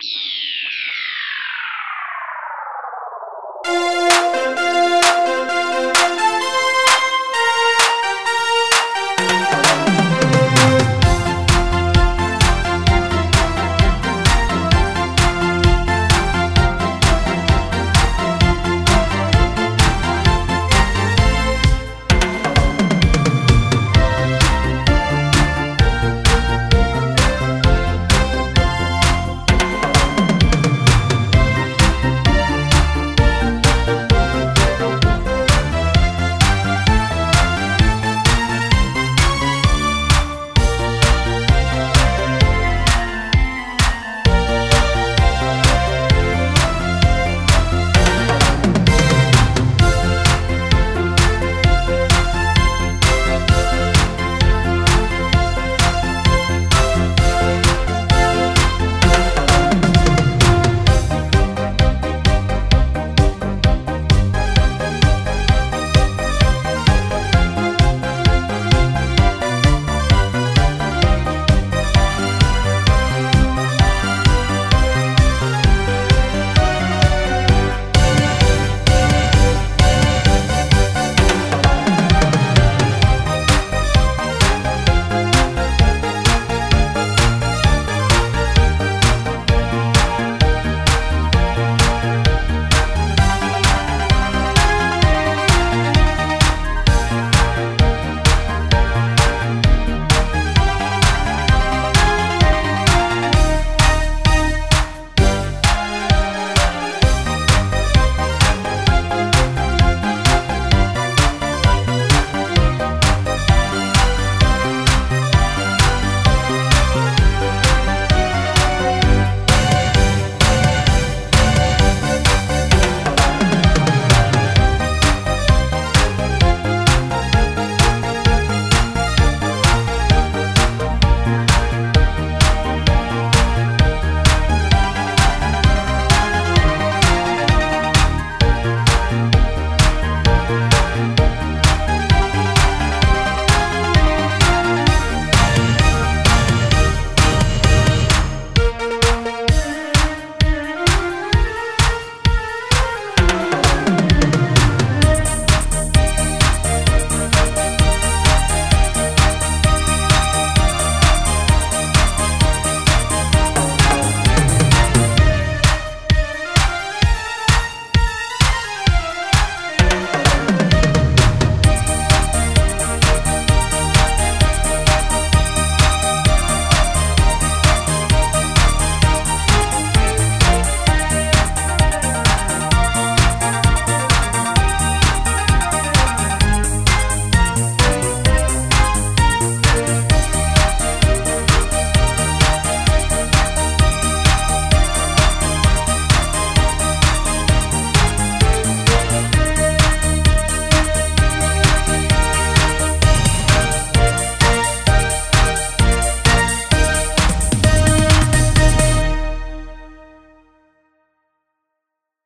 Yeah.